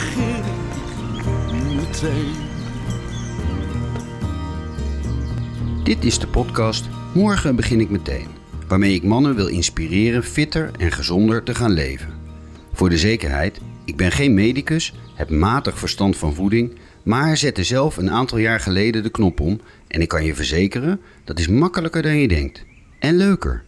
begin. Dit is de podcast Morgen begin ik meteen, waarmee ik mannen wil inspireren fitter en gezonder te gaan leven. Voor de zekerheid, ik ben geen medicus, heb matig verstand van voeding, maar zette zelf een aantal jaar geleden de knop om en ik kan je verzekeren, dat is makkelijker dan je denkt. En leuker.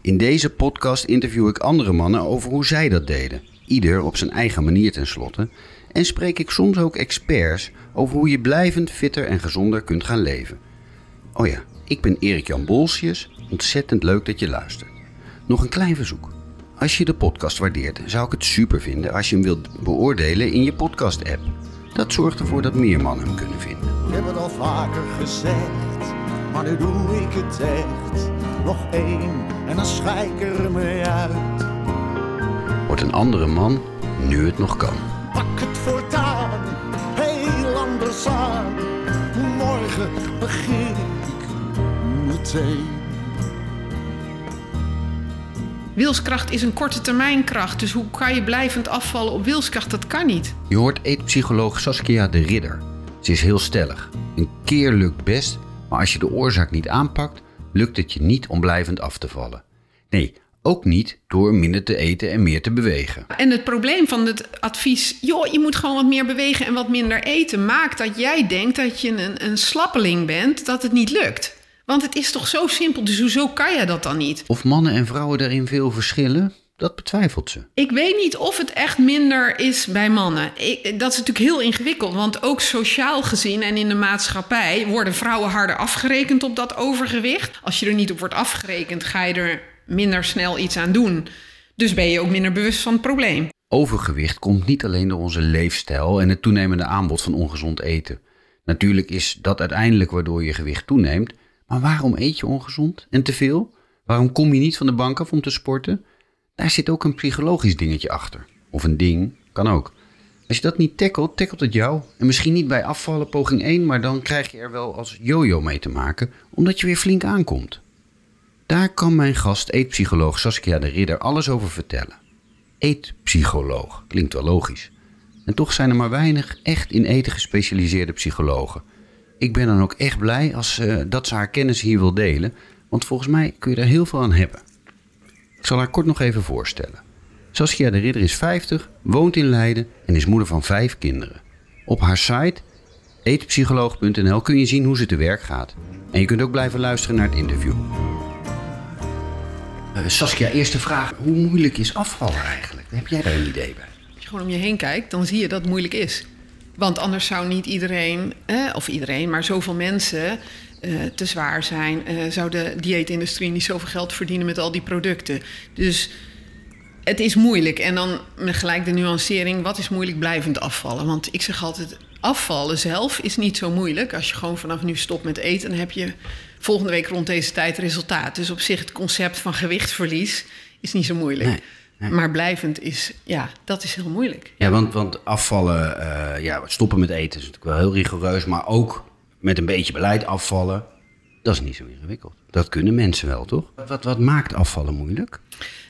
In deze podcast interview ik andere mannen over hoe zij dat deden, ieder op zijn eigen manier tenslotte, en spreek ik soms ook experts over hoe je blijvend fitter en gezonder kunt gaan leven. Oh ja, ik ben Erik-Jan Bolsius. Ontzettend leuk dat je luistert. Nog een klein verzoek. Als je de podcast waardeert, zou ik het super vinden als je hem wilt beoordelen in je podcast-app. Dat zorgt ervoor dat meer mannen hem kunnen vinden. Ik heb het al vaker gezegd, maar nu doe ik het echt. Nog één en dan schijk ik er mee uit. Word een andere man nu het nog kan. Pak het aan. Morgen begin ik meteen. Wilskracht is een korte termijn kracht. Dus hoe kan je blijvend afvallen op wilskracht? Dat kan niet. Je hoort eetpsycholoog Saskia de Ridder. Ze is heel stellig. Een keer lukt best, maar als je de oorzaak niet aanpakt, lukt het je niet om blijvend af te vallen. Nee, ook niet door minder te eten en meer te bewegen. En het probleem van het advies, joh, je moet gewoon wat meer bewegen en wat minder eten, maakt dat jij denkt dat je een, een slappeling bent, dat het niet lukt. Want het is toch zo simpel, dus hoezo kan je dat dan niet? Of mannen en vrouwen daarin veel verschillen, dat betwijfelt ze. Ik weet niet of het echt minder is bij mannen. Ik, dat is natuurlijk heel ingewikkeld, want ook sociaal gezien en in de maatschappij worden vrouwen harder afgerekend op dat overgewicht. Als je er niet op wordt afgerekend, ga je er minder snel iets aan doen. Dus ben je ook minder bewust van het probleem. Overgewicht komt niet alleen door onze leefstijl en het toenemende aanbod van ongezond eten. Natuurlijk is dat uiteindelijk waardoor je gewicht toeneemt, maar waarom eet je ongezond en te veel? Waarom kom je niet van de bank af om te sporten? Daar zit ook een psychologisch dingetje achter. Of een ding, kan ook. Als je dat niet tackelt, tackelt het jou. En misschien niet bij afvallen poging 1, maar dan krijg je er wel als yo-yo mee te maken, omdat je weer flink aankomt. Daar kan mijn gast, eetpsycholoog Saskia de Ridder, alles over vertellen. Eetpsycholoog, klinkt wel logisch. En toch zijn er maar weinig echt in eten gespecialiseerde psychologen. Ik ben dan ook echt blij als uh, dat ze haar kennis hier wil delen, want volgens mij kun je er heel veel aan hebben. Ik zal haar kort nog even voorstellen. Saskia de Ridder is 50, woont in Leiden en is moeder van vijf kinderen. Op haar site eetpsycholoog.nl kun je zien hoe ze te werk gaat. En je kunt ook blijven luisteren naar het interview. Uh, Saskia, eerste vraag. Hoe moeilijk is afvallen eigenlijk? Heb jij daar een idee bij? Als je gewoon om je heen kijkt, dan zie je dat het moeilijk is. Want anders zou niet iedereen, eh, of iedereen, maar zoveel mensen eh, te zwaar zijn. Eh, zou de dieetindustrie niet zoveel geld verdienen met al die producten. Dus het is moeilijk. En dan met gelijk de nuancering, wat is moeilijk blijvend afvallen? Want ik zeg altijd, afvallen zelf is niet zo moeilijk. Als je gewoon vanaf nu stopt met eten, dan heb je volgende week rond deze tijd resultaat. Dus op zich het concept van gewichtsverlies is niet zo moeilijk. Nee. Nee. Maar blijvend is, ja, dat is heel moeilijk. Ja, want, want afvallen, uh, ja, stoppen met eten is natuurlijk wel heel rigoureus, maar ook met een beetje beleid afvallen, dat is niet zo ingewikkeld. Dat kunnen mensen wel, toch? Wat, wat maakt afvallen moeilijk?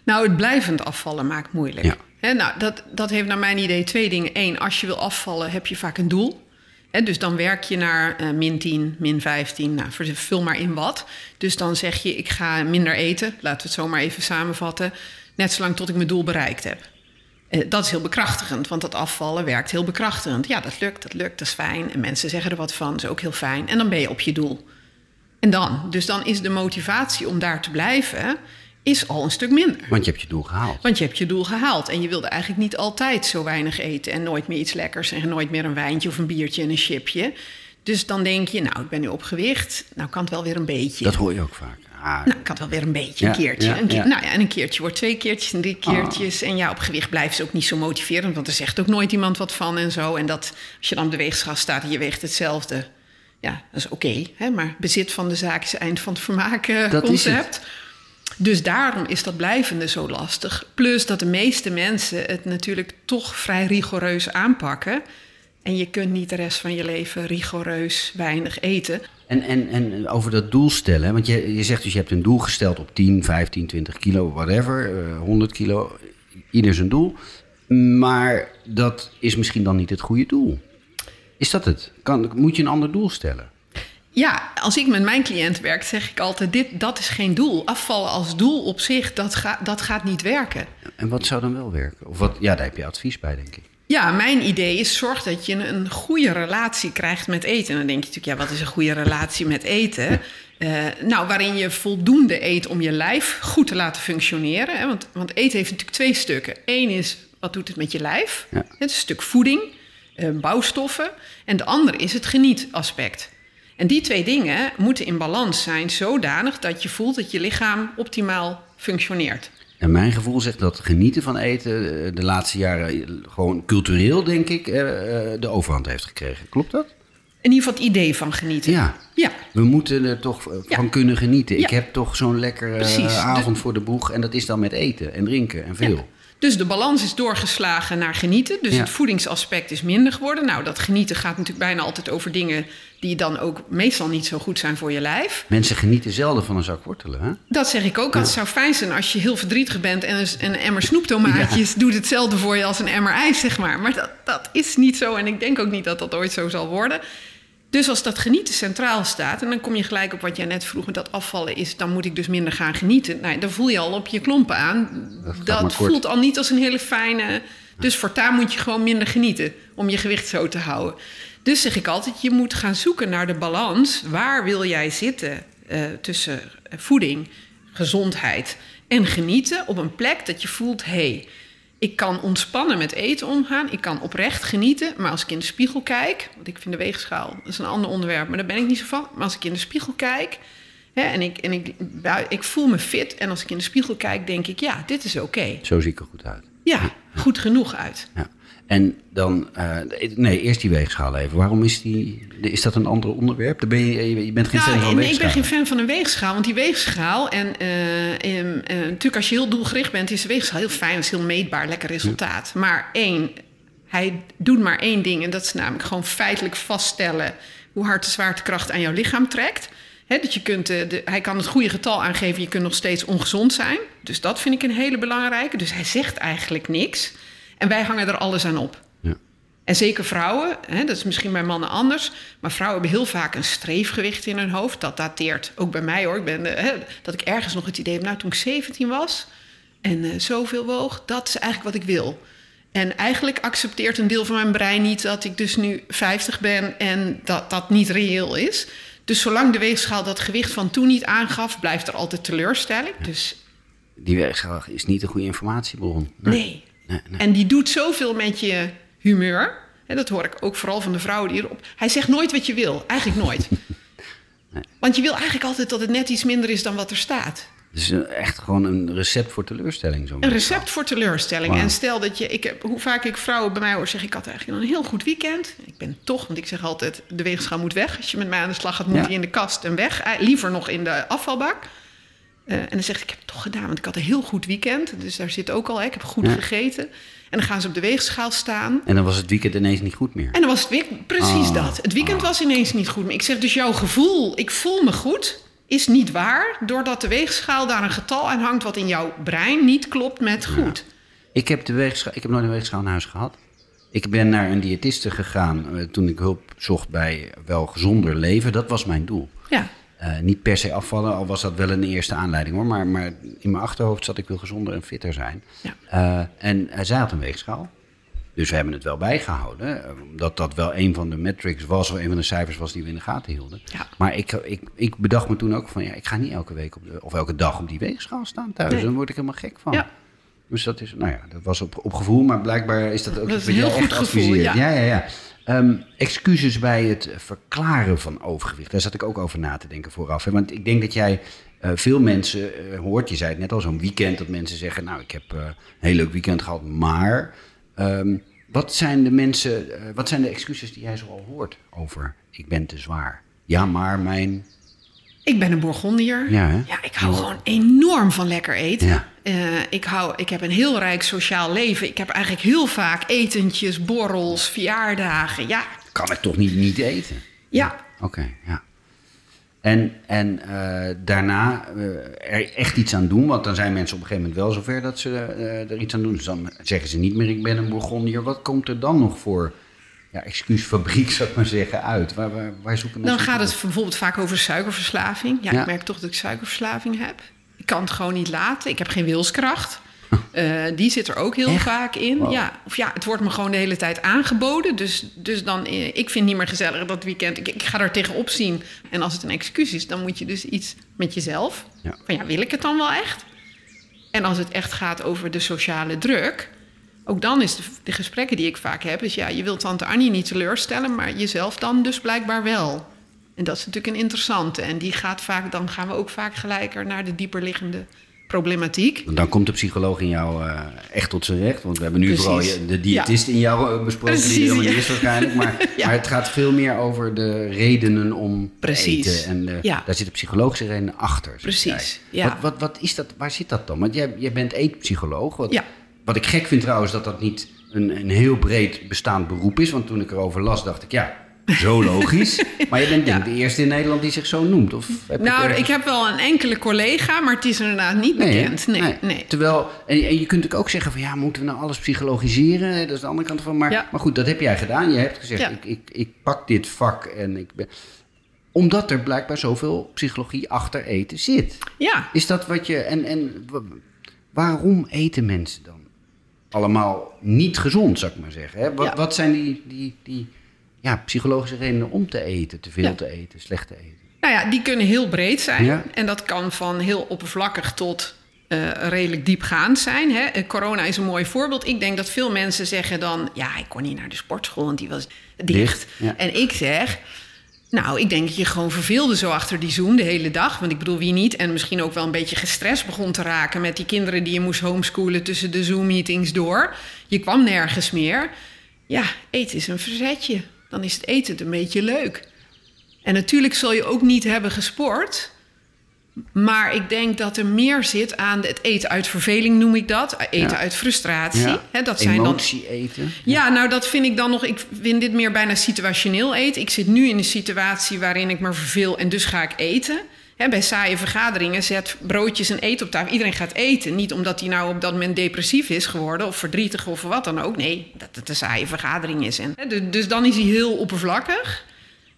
Nou, het blijvend afvallen maakt moeilijk. Ja. He, nou, dat, dat heeft naar mijn idee twee dingen. Eén, als je wil afvallen, heb je vaak een doel. Dus dan werk je naar uh, min 10, min 15, nou, vul maar in wat. Dus dan zeg je, ik ga minder eten. Laten we het zo maar even samenvatten. Net zolang tot ik mijn doel bereikt heb. Uh, dat is heel bekrachtigend, want dat afvallen werkt heel bekrachtigend. Ja, dat lukt, dat lukt, dat is fijn. En mensen zeggen er wat van, dat is ook heel fijn. En dan ben je op je doel. En dan? Dus dan is de motivatie om daar te blijven is al een stuk minder. Want je hebt je doel gehaald. Want je hebt je doel gehaald. En je wilde eigenlijk niet altijd zo weinig eten... en nooit meer iets lekkers en nooit meer een wijntje of een biertje en een chipje. Dus dan denk je, nou, ik ben nu op gewicht. Nou, kan het wel weer een beetje. Dat hoor je ook vaak. Ah, nou, ik had wel weer een beetje, Ja, een keertje. ja, een keer, ja. Nou ja, en een keertje wordt twee keertjes en drie keertjes. En ja, op gewicht blijft ze ook niet zo motiverend... want er zegt ook nooit iemand wat van en zo. En dat, als je dan op de weegschaal staat en je weegt hetzelfde... ja, dat is oké. maar bezit van de zaak is eind van het vermaak eh, is concept. Dus daarom is dat blijvende zo lastig. Plus dat de meeste mensen het natuurlijk toch vrij rigoureus aanpakken. En je kunt niet de rest van je leven rigoureus weinig eten. En, en, en over dat doel stellen, want je, je zegt dus je hebt een doel gesteld op 10, 15, 20 kilo, whatever, eh, 100 kilo, ieder zijn doel. Maar dat is misschien dan niet het goede doel. Is dat het? Kan, moet je een ander doel stellen? Ja, als ik met mijn cliënt werk, zeg ik altijd: dit, dat is geen doel. Afvallen als doel op zich, dat, ga, dat gaat niet werken. En wat zou dan wel werken? Of wat, ja, daar heb je advies bij, denk ik. Ja, mijn idee is zorg dat je een goede relatie krijgt met eten. En dan denk je natuurlijk, ja, wat is een goede relatie met eten? Uh, nou, waarin je voldoende eet om je lijf goed te laten functioneren. Hè? Want, want eten heeft natuurlijk twee stukken. Eén is, wat doet het met je lijf? Ja. Het is een stuk voeding, uh, bouwstoffen. En de andere is het genietaspect. En die twee dingen moeten in balans zijn, zodanig dat je voelt dat je lichaam optimaal functioneert. En mijn gevoel zegt dat genieten van eten eh, de laatste jaren gewoon cultureel, denk ik, de overhand heeft gekregen. Klopt dat? In ieder geval het idee van genieten. Ja. ja. We moeten er toch Ja. van kunnen genieten. Ik Ja. heb toch zo'n lekkere Precies. avond voor de boeg. En dat is dan met eten en drinken en veel. Dus de balans is doorgeslagen naar genieten. Dus Ja. het voedingsaspect is minder geworden. Nou, dat genieten gaat natuurlijk bijna altijd over dingen die dan ook meestal niet zo goed zijn voor je lijf. Mensen genieten zelden van een zak wortelen. Hè? Dat zeg ik ook. Het zou fijn zijn als je heel verdrietig bent en een, een emmer snoeptomaatjes doet hetzelfde voor je als een emmer ijs, zeg maar. Maar dat, dat is niet zo en ik denk ook niet dat dat ooit zo zal worden. Dus als dat genieten centraal staat, en dan kom je gelijk op wat jij net vroeg, dat afvallen is, dan moet ik dus minder gaan genieten. Nou, dan voel je al op je klompen aan. Dat voelt al niet als een hele fijne. Dus voortaan moet je gewoon minder genieten om je gewicht zo te houden. Dus zeg ik altijd, je moet gaan zoeken naar de balans. Waar wil jij zitten eh, tussen voeding, gezondheid en genieten op een plek dat je voelt, hé, hey, ik kan ontspannen met eten omgaan. Ik kan oprecht genieten. Maar als ik in de spiegel kijk... want ik vind de weegschaal, dat is een ander onderwerp... maar daar ben ik niet zo van. Maar als ik in de spiegel kijk... Hè, en ik, en ik, bui- ik voel me fit... en als ik in de spiegel kijk, denk ik... ja, dit is oké. Zo zie ik er goed uit. Ja, goed genoeg uit. Ja. En dan, eh, nee, eerst die weegschaal even. Waarom is die, is dat een ander onderwerp? Dan ben je, je bent geen fan Nou, van nee, ik ben weegschaal. geen fan van een weegschaal. Want die weegschaal... en eh, eh, natuurlijk als je heel doelgericht bent... is de weegschaal heel fijn. Is heel meetbaar, lekker resultaat. Maar één, hij doet maar één ding... en dat is namelijk gewoon feitelijk vaststellen... hoe hard de zwaartekracht aan jouw lichaam trekt. Dat je kunt, de, hij kan het goede getal aangeven... je kunt nog steeds ongezond zijn. Dus dat vind ik een hele belangrijke. Dus hij zegt eigenlijk niks. En wij hangen er alles aan op. Ja. En zeker vrouwen, hè, dat is misschien bij mannen anders, maar vrouwen hebben heel vaak een streefgewicht in hun hoofd. Dat dateert ook bij mij hoor. Ik ben, eh, hè, dat ik ergens nog het idee heb, nou toen ik 17 was en eh, zoveel woog, dat is eigenlijk wat ik wil. En eigenlijk accepteert een deel van mijn brein niet dat ik dus nu 50 ben en dat dat niet reëel is. Dus zolang de weegschaal dat gewicht van toen niet aangaf, blijft er altijd teleurstelling. Dus Die weegschaal is niet een goede informatiebron. Nee. Nee, nee. En die doet zoveel met je humeur. En dat hoor ik ook vooral van de vrouwen die erop. Hij zegt nooit wat je wil. Eigenlijk nooit. Want je wil eigenlijk altijd dat het net iets minder is dan wat er staat. Dus eh, echt gewoon een recept voor teleurstelling. Zo'n Een recept voor teleurstelling. En stel dat je, ik heb, hoe vaak ik vrouwen bij mij hoor, zeg ik had eigenlijk een heel goed weekend. Ik ben toch, want ik zeg altijd, de weegschaal moet weg. Als je met mij aan de slag gaat, moet Ja. die in de kast en weg. Eh, Liever nog in de afvalbak. Eh, en dan zegt ik heb het toch gedaan, want ik had een heel goed weekend. Dus daar zit ook al, hè, ik heb goed Ja. gegeten. En dan gaan ze op de weegschaal staan. En dan was het weekend ineens niet goed meer. En dan was het weer precies Ah. dat. Het weekend was ineens niet goed. Maar ik zeg dus jouw gevoel, ik voel me goed, is niet waar. Doordat de weegschaal daar een getal aan hangt wat in jouw brein niet klopt met goed. Ik heb, de weegschaal, ik heb nooit een weegschaal in huis gehad. Ik ben naar een diëtiste gegaan eh, toen ik hulp zocht bij wel gezonder leven. Dat was mijn doel. Ja. Eh, niet per se afvallen, al was dat wel een eerste aanleiding hoor. Maar, maar in mijn achterhoofd zat ik wil gezonder en fitter zijn. Ja. Eh, en eh, zij had een weegschaal. Dus we hebben het wel bijgehouden. eh, Omdat dat wel een van de metrics was, of een van de cijfers was die we in de gaten hielden. Ja. Maar ik, ik, ik bedacht me toen ook van ja, ik ga niet elke week op de, of elke dag op die weegschaal staan thuis. Nee. Dan word ik helemaal gek van. Ja. Dus dat is, nou ja, dat was op, op gevoel, maar blijkbaar is dat ook Dat is een heel goed gevoel, ja. ja, ja. ja. Ehm, excuses bij het verklaren van overgewicht. Daar zat ik ook over na te denken vooraf. Hè? Want ik denk dat jij eh, veel mensen eh, hoort, je zei het net al, zo'n weekend dat mensen zeggen, nou ik heb eh, een heel leuk weekend gehad, maar ehm, wat zijn de mensen, wat zijn de excuses die jij zoal hoort over ik ben te zwaar? Ja, maar mijn, Ik ben een Bourgondier. Ja, hè? ja ik hou gewoon enorm van lekker eten. Ja. Eh, ik, hou, ik heb een heel rijk sociaal leven. Ik heb eigenlijk heel vaak etentjes, borrels, verjaardagen. Ja, kan ik toch niet niet eten? ja. Oké, ja. En, en eh, daarna eh, er echt iets aan doen. Want dan zijn mensen op een gegeven moment wel zover dat ze er iets aan doen. Dus dan zeggen ze niet meer, ik ben een Bourgondier. Wat komt er dan nog voor ja, excuusfabriek, zou ik maar zeggen, uit? Waar, waar, waar zoeken Dan mensen gaat op? het bijvoorbeeld vaak over suikerverslaving. Ja, Ja. ik merk toch dat ik suikerverslaving heb. Ik kan het gewoon niet laten. Ik heb geen wilskracht. Eh, die zit er ook heel Echt? vaak in. Wow. Ja, of ja, het wordt me gewoon de hele tijd aangeboden. Dus, dus dan, eh, ik vind het niet meer gezellig dat weekend. Ik, ik ga er tegenop zien. En als het een excuus is, dan moet je dus iets met jezelf. Ja. Van ja, wil ik het dan wel echt? En als het echt gaat over de sociale druk... Ook dan is de, de gesprekken die ik vaak heb... is ja, je wilt tante Annie niet teleurstellen... maar jezelf dan dus blijkbaar wel. En dat is natuurlijk een interessante. En die gaat vaak, dan gaan we ook vaak gelijker naar de dieperliggende problematiek. Dan komt de psycholoog in jou eh, echt tot zijn recht. Want we hebben nu Precies. vooral je- de diëtist in jou eh, besproken. Precies, die er helemaal ja. is waarschijnlijk. Maar, Ja. maar het gaat veel meer over de redenen om Precies. te eten. En eh, daar zitten psychologische redenen achter. Precies. Wat, wat, wat is dat, waar zit dat dan? Want jij, jij bent eetpsycholoog. Wat, Ja. Wat ik gek vind trouwens, dat dat niet een, een heel breed bestaand beroep is. Want toen ik erover las, dacht ik, ja, zo logisch. maar je bent denk ik Ja. de eerste in Nederland die zich zo noemt. Of heb Nou, ergens- ik heb wel een enkele collega, maar het is inderdaad niet Nee, bekend. Nee, nee. Terwijl, en, en je kunt ook zeggen van ja, moeten we nou alles psychologiseren? Dat is de andere kant van. Maar, Ja. maar goed, dat heb jij gedaan. Je hebt gezegd, Ja. ik, ik, ik pak dit vak en ik ben. Omdat er blijkbaar zoveel psychologie achter eten zit. Ja, Is dat wat je. En, en wa- waarom eten mensen dan? Allemaal niet gezond, zou ik maar zeggen. Hè? Wat, Ja. wat zijn die, die, die ja, psychologische redenen om te eten? Te veel Ja. te eten, slecht te eten? nou ja, die kunnen heel breed zijn. Ja. En dat kan van heel oppervlakkig tot eh, redelijk diepgaand zijn. Hè. Eh, Corona is een mooi voorbeeld. Ik denk dat veel mensen zeggen dan... ja, ik kon niet naar de sportschool, want die was dicht. Dicht, ja. En ik zeg... Nou, ik denk dat je gewoon verveelde zo achter die Zoom de hele dag. Want ik bedoel, wie niet? En misschien ook wel een beetje gestrest begon te raken... met die kinderen die je moest homeschoolen tussen de Zoom-meetings door. Je kwam nergens meer. Ja, eten is een verzetje. Dan is het eten een beetje leuk. En natuurlijk zul je ook niet hebben gesport. Maar ik denk dat er meer zit aan het eten uit verveling, noem ik dat. Eten Ja. uit frustratie. Ja. Dat zijn dan Emotie eten. ja, nou dat vind ik dan nog. Ik vind dit meer bijna situationeel eten. Ik zit nu in een situatie waarin ik me verveel en dus ga ik eten. Bij saaie vergaderingen zet broodjes en eten op tafel. Iedereen gaat eten. Niet omdat hij nou op dat moment depressief is geworden of verdrietig of wat dan ook. Nee, dat het een saaie vergadering is. En, dus, dus dan is hij heel oppervlakkig.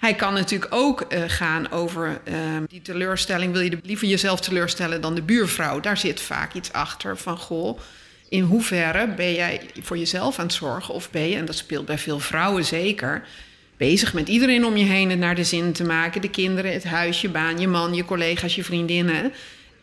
Hij kan natuurlijk ook eh, gaan over eh, die teleurstelling. Wil je liever jezelf teleurstellen dan de buurvrouw? Daar zit vaak iets achter van goh. In hoeverre ben jij voor jezelf aan het zorgen? Of ben je, en dat speelt bij veel vrouwen zeker, bezig met iedereen om je heen het naar de zin te maken? De kinderen, het huis, je baan, je man, je collega's, je vriendinnen.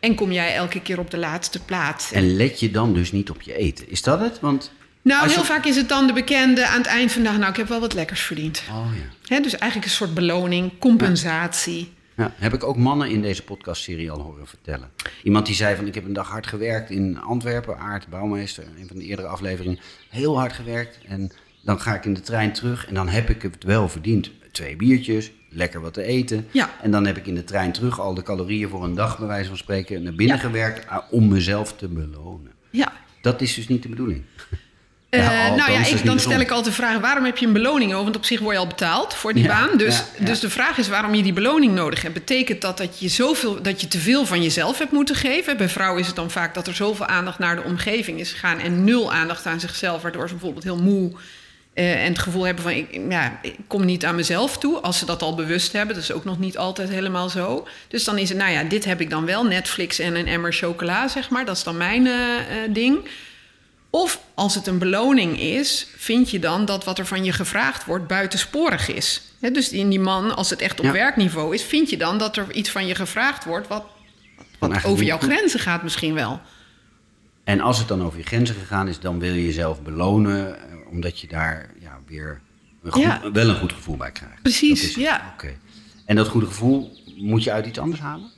En kom jij elke keer op de laatste plaats? En let je dan dus niet op je eten? Is dat het? Want. Nou, heel je- vaak is het dan de bekende aan het eind van de dag... nou, ik heb wel wat lekkers verdiend. Oh ja. Dus eigenlijk een soort beloning, compensatie. ja. Heb ik ook mannen in deze podcastserie al horen vertellen. Iemand die zei van ik heb een dag hard gewerkt in Antwerpen. Aart, bouwmeester, een van de eerdere afleveringen. Heel hard gewerkt. En dan ga ik in de trein terug en dan heb ik het wel verdiend. Twee biertjes, lekker wat te eten. Ja. En dan heb ik in de trein terug al de calorieën voor een dag, bij wijze van spreken, naar binnen Ja. gewerkt ah, om mezelf te belonen. Ja. Dat is dus niet de bedoeling. Eh, nou ja, ik, dan stel ik altijd de vraag: waarom heb je een beloning over? Want op zich word je al betaald voor die Ja, baan. Dus, ja, dus de vraag is waarom je die beloning nodig hebt. Betekent dat dat je, zoveel, dat je te veel van jezelf hebt moeten geven? Bij vrouwen is het dan vaak dat er zoveel aandacht naar de omgeving is gegaan en nul aandacht aan zichzelf, waardoor ze bijvoorbeeld heel moe. eh, en het gevoel hebben van, ik, ja, ik kom niet aan mezelf toe. Als ze dat al bewust hebben, dat is ook nog niet altijd helemaal zo. Dus dan is het, nou ja, dit heb ik dan wel. Netflix en een emmer chocola, zeg maar. Dat is dan mijn eh, ding. Of als het een beloning is, vind je dan dat wat er van je gevraagd wordt buitensporig is. Dus in die man, als het echt op Ja. werkniveau is, vind je dan dat er iets van je gevraagd wordt wat, over jouw grenzen gaat misschien wel. En als het dan over je grenzen gegaan is, dan wil je jezelf belonen, eh, omdat je daar ja, weer een goed, Ja. wel een goed gevoel bij krijgt. Precies, ja. Oké. En dat goede gevoel moet je uit iets anders halen?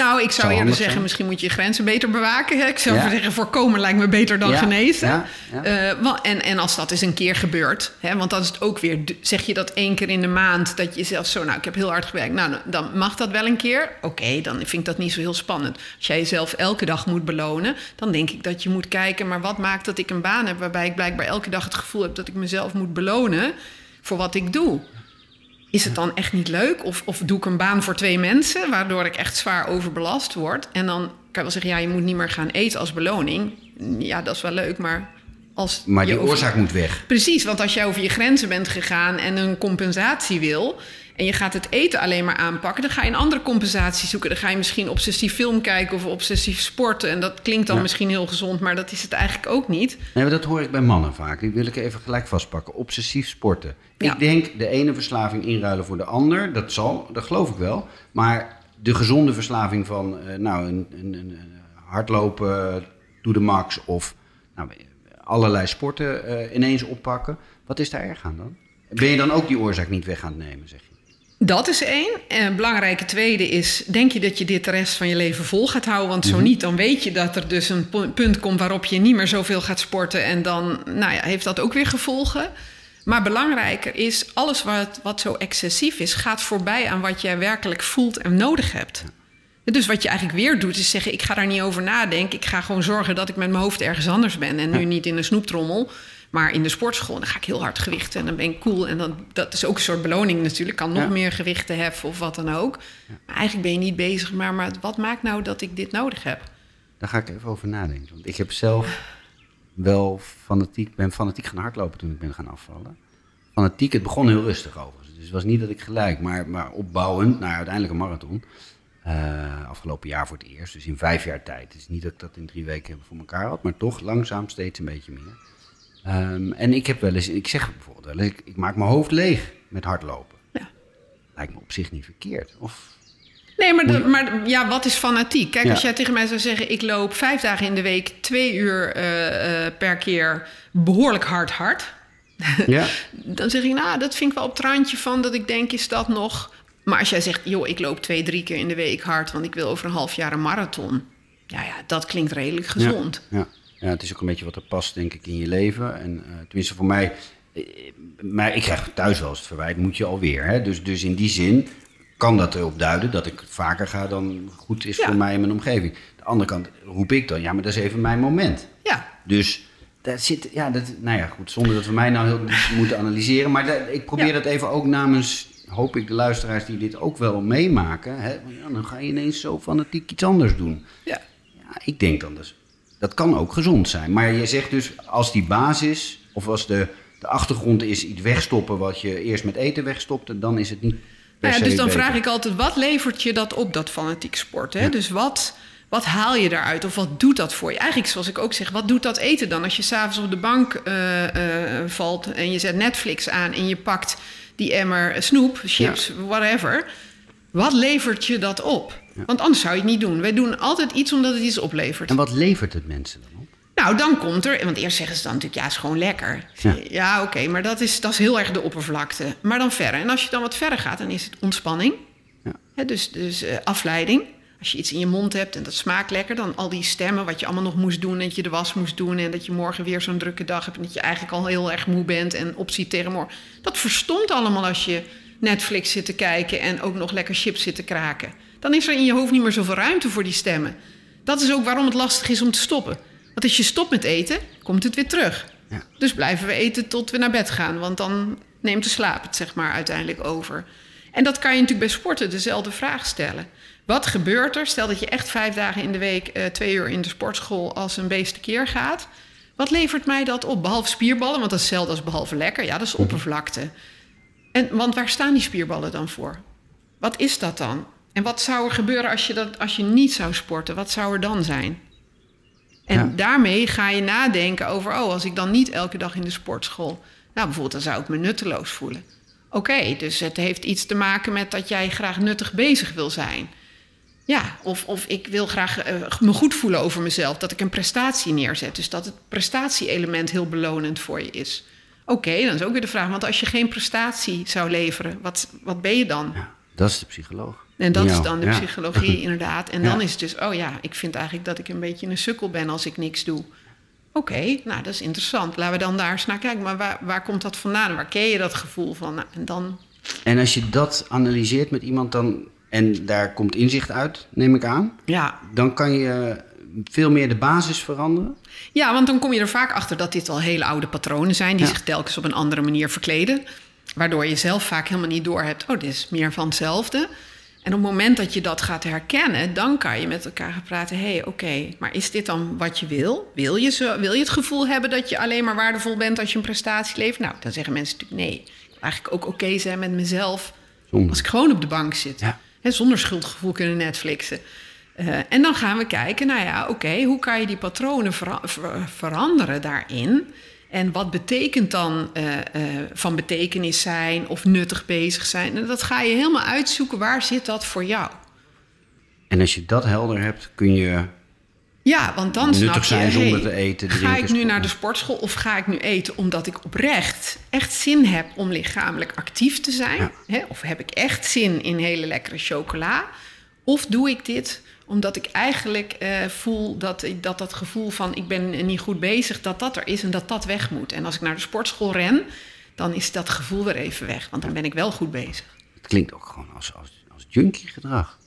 Of nou, ik zou eerder zeggen, zijn? misschien moet je je grenzen beter bewaken. hè. Ik zou Ja. zeggen, voorkomen lijkt me beter dan Ja, genezen. ja. Eh, en, en als dat eens een keer gebeurt, hè, want dat is het ook weer. Zeg je dat één keer in de maand, dat je zelf zo, nou, ik heb heel hard gewerkt. Nou, dan mag dat wel een keer. Oké, dan vind ik dat niet zo heel spannend. Als jij jezelf elke dag moet belonen, dan denk ik dat je moet kijken, maar wat maakt dat ik een baan heb waarbij ik blijkbaar elke dag het gevoel heb dat ik mezelf moet belonen voor wat ik doe? Is het dan echt niet leuk? Of, of doe ik een baan voor twee mensen, waardoor ik echt zwaar overbelast word? En dan kan je wel zeggen, ja, je moet niet meer gaan eten als beloning. Ja, dat is wel leuk, maar als Maar die over- oorzaak moet weg. Precies, want als jij over je grenzen bent gegaan en een compensatie wil... en je gaat het eten alleen maar aanpakken... dan ga je een andere compensatie zoeken. Dan ga je misschien obsessief film kijken of obsessief sporten. En dat klinkt dan Ja. misschien heel gezond, maar dat is het eigenlijk ook niet. Nee, maar dat hoor ik bij mannen vaak. Die wil ik even gelijk vastpakken. Obsessief sporten. Ja. Ik denk de ene verslaving inruilen voor de ander. Dat zal, dat geloof ik wel. Maar de gezonde verslaving van eh, nou, een, een, een, hardlopen to the max of nou, allerlei sporten eh, ineens oppakken. Wat is daar erg aan dan? Ben je dan ook die oorzaak niet weg aan het nemen, zeg je? Dat is één. En een belangrijke tweede is... denk je dat je dit de rest van je leven vol gaat houden? Want Mhm. zo niet, dan weet je dat er dus een pu- punt komt... waarop je niet meer zoveel gaat sporten. En dan nou ja, heeft dat ook weer gevolgen. Maar belangrijker is, alles wat, wat zo excessief is... gaat voorbij aan wat jij werkelijk voelt en nodig hebt. Dus wat je eigenlijk weer doet, is zeggen... ik ga daar niet over nadenken. Ik ga gewoon zorgen dat ik met mijn hoofd ergens anders ben. En nu niet in een snoeptrommel... Maar in de sportschool, dan ga ik heel hard gewichten en dan ben ik cool. En dan, dat is ook een soort beloning natuurlijk. Ik kan nog Ja. meer gewichten heffen of wat dan ook. Maar eigenlijk ben je niet bezig. Maar, maar wat maakt nou dat ik dit nodig heb? Daar ga ik even over nadenken. Want ik heb zelf wel fanatiek, ben fanatiek gaan hardlopen toen ik ben gaan afvallen. Fanatiek, het begon heel rustig overigens. Dus het was niet dat ik gelijk, maar, maar opbouwend naar uiteindelijk een marathon. Eh, afgelopen jaar voor het eerst, dus in vijf jaar tijd. Het is niet dat ik dat in drie weken voor elkaar had, maar toch langzaam steeds een beetje meer. Ehm, en ik heb wel eens, ik zeg bijvoorbeeld wel eens, ik, ik maak mijn hoofd leeg met hardlopen. Ja. Lijkt me op zich niet verkeerd. Of, Nee, maar, de- maar ja, wat is fanatiek? Kijk, Ja. als jij tegen mij zou zeggen... ik loop vijf dagen in de week twee uur eh, eh, per keer behoorlijk hard hard... ja, dan zeg ik, nou, dat vind ik wel op het randje van dat ik denk, is dat nog... Maar als jij zegt, joh, ik loop twee, drie keer in de week hard... want ik wil over een half jaar een marathon. Ja, ja, dat klinkt redelijk gezond. Ja, ja. Ja, het is ook een beetje wat er past, denk ik, in je leven. En eh, tenminste voor mij, eh, maar ik krijg thuis wel eens het verwijt, moet je alweer. Hè? Dus, dus in die zin kan dat erop duiden dat ik vaker ga dan goed is Ja. voor mij en mijn omgeving. de andere kant roep ik dan, ja, maar dat is even mijn moment. Ja, Dus daar zit, ja, dat, nou ja, goed, zonder dat we mij nou heel moeten analyseren. Maar ik probeer Ja. dat even ook namens, hoop ik, de luisteraars die dit ook wel meemaken. Hè? Ja, dan ga je ineens zo fanatiek iets anders doen. ja. Ja, ik denk dan dus. Dat kan ook gezond zijn. Maar je zegt dus, als die basis, of als de, de achtergrond is iets wegstoppen wat je eerst met eten wegstopte, dan is het niet. Per Nou ja, se dus dan beter. vraag ik altijd, wat levert je dat op, dat fanatiek sport? Hè? Dus wat, wat haal je daaruit of wat doet dat voor je? Eigenlijk zoals ik ook zeg, wat doet dat eten dan? Als je s'avonds op de bank eh, eh, valt en je zet Netflix aan... en je pakt die emmer snoep, chips, whatever... wat levert je dat op? Want anders zou je het niet doen. Wij doen altijd iets omdat het iets oplevert. En wat levert het mensen dan op? Nou, dan komt er, want eerst zeggen ze dan natuurlijk, ja, is gewoon lekker. Ja. Ja, oké, maar dat is, dat is heel erg de oppervlakte. Maar dan verder. En als je dan wat verder gaat, dan is het ontspanning. Ja. Dus dus eh, afleiding. Als je iets in je mond hebt en dat smaakt lekker, dan al die stemmen, wat je allemaal nog moest doen, en dat je de was moest doen en dat je morgen weer zo'n drukke dag hebt en dat je eigenlijk al heel erg moe bent en opziet tegen morgen. Dat verstomt allemaal als je Netflix zit te kijken en ook nog lekker chips zit te kraken. Dan is er in je hoofd niet meer zoveel ruimte voor die stemmen. Dat is ook waarom het lastig is om te stoppen. Want als je stopt met eten, komt het weer terug. Ja. Dus blijven we eten tot we naar bed gaan. Want dan neemt de slaap het zeg maar uiteindelijk over. En dat kan je natuurlijk bij sporten dezelfde vraag stellen. Wat gebeurt er? Stel dat je echt vijf dagen in de week eh, twee uur in de sportschool als een beest keer gaat. Wat levert mij dat op? Behalve spierballen, want dat is hetzelfde als behalve lekker. Ja, dat is oppervlakte. En, want waar staan die spierballen dan voor? Wat is dat dan? En wat zou er gebeuren als je, dat, als je niet zou sporten? Wat zou er dan zijn? En Ja. daarmee ga je nadenken over, oh, als ik dan niet elke dag in de sportschool. Nou, bijvoorbeeld, dan zou ik me nutteloos voelen. Oké, dus het heeft iets te maken met dat jij graag nuttig bezig wil zijn. Ja, of, of ik wil graag eh, me goed voelen over mezelf, dat ik een prestatie neerzet. Dus dat het prestatie-element heel belonend voor je is. Oké, dan is ook weer de vraag, want als je geen prestatie zou leveren, wat, wat ben je dan? Ja, dat is de psycholoog. En dat Ja, is dan de ja. psychologie inderdaad. En Ja. dan is het dus, oh ja, ik vind eigenlijk dat ik een beetje een sukkel ben als ik niks doe. Oké, nou dat is interessant. Laten we dan daar eens naar kijken. Maar waar, waar komt dat vandaan? Waar ken je dat gevoel van? Nou, en dan, En als je dat analyseert met iemand dan, en daar komt inzicht uit, neem ik aan, ja. dan kan je veel meer de basis veranderen. ja, want dan kom je er vaak achter dat dit al hele oude patronen zijn... die zich telkens op een andere manier verkleden. waardoor je zelf vaak helemaal niet doorhebt... oh, dit is meer van hetzelfde. En op het moment dat je dat gaat herkennen... dan kan je met elkaar gaan praten... hé, hey, oké, maar is dit dan wat je wil? Wil je, zo, wil je het gevoel hebben dat je alleen maar waardevol bent... als je een prestatie levert? Nou, dan zeggen mensen natuurlijk nee. Ik wil eigenlijk ook oké zijn met mezelf... Zonder. als ik gewoon op de bank zit. Ja. Zonder schuldgevoel kunnen Netflixen. Eh, en dan gaan we kijken, nou ja, oké, hoe kan je die patronen vera- ver- veranderen daarin? En wat betekent dan eh, eh, van betekenis zijn of nuttig bezig zijn? En dat ga je helemaal uitzoeken, waar zit dat voor jou? En als je dat helder hebt, kun je Ja, want dan Nuttig snap je, zijn zonder hey, te eten, Ga ik nu naar de sportschool of ga ik nu eten omdat ik oprecht echt zin heb om lichamelijk actief te zijn? Ja. Hè? Of heb ik echt zin in hele lekkere chocola? Of doe ik dit omdat ik eigenlijk eh, voel dat, ik- dat dat gevoel van ik ben niet goed bezig, dat dat er is en dat dat weg moet. En als ik naar de sportschool ren, dan is dat gevoel weer even weg, want dan ben ik wel goed bezig. Het klinkt ook gewoon als, als, als junkie gedrag.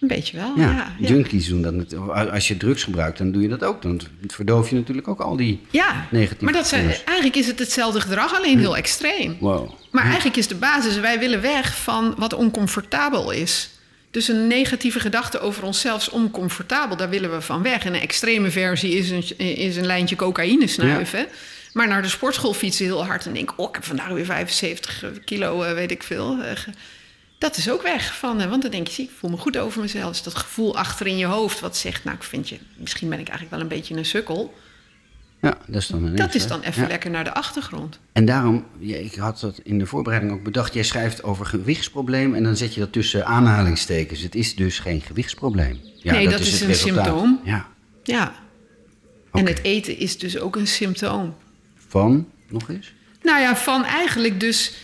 Een beetje wel, Ja, ja. ja. junkies doen dat. Als je drugs gebruikt, dan doe je dat ook. Dan verdoof je natuurlijk ook al die Ja, negatieve maar dat zijn, eigenlijk is het hetzelfde gedrag, alleen heel extreem. Wow. Maar eigenlijk is de basis, wij willen weg van wat oncomfortabel is. Dus een negatieve gedachte over onszelf is oncomfortabel, daar willen we van weg. En een extreme versie is een, is een lijntje cocaïne snuiven. Maar naar de sportschool fietsen heel hard en denken... oh, ik heb vandaag weer 75 kilo, eh, weet ik veel. eh, dat is ook weg. Van, eh, want dan denk je, zie, ik voel me goed over mezelf. Dus dat gevoel achter in je hoofd wat zegt... nou, ik vind je, misschien ben ik eigenlijk wel een beetje een sukkel. Ja, dat is dan ineens, Dat is dan even Ja. lekker naar de achtergrond. En daarom, ja, ik had dat in de voorbereiding ook bedacht. Jij schrijft over gewichtsprobleem en dan zet je dat tussen aanhalingstekens. Het is dus geen gewichtsprobleem. Ja, Nee, dat is een resultaat. symptoom. Ja. Ja. En het eten is dus ook een symptoom. Van, nog eens? Nou ja, van eigenlijk dus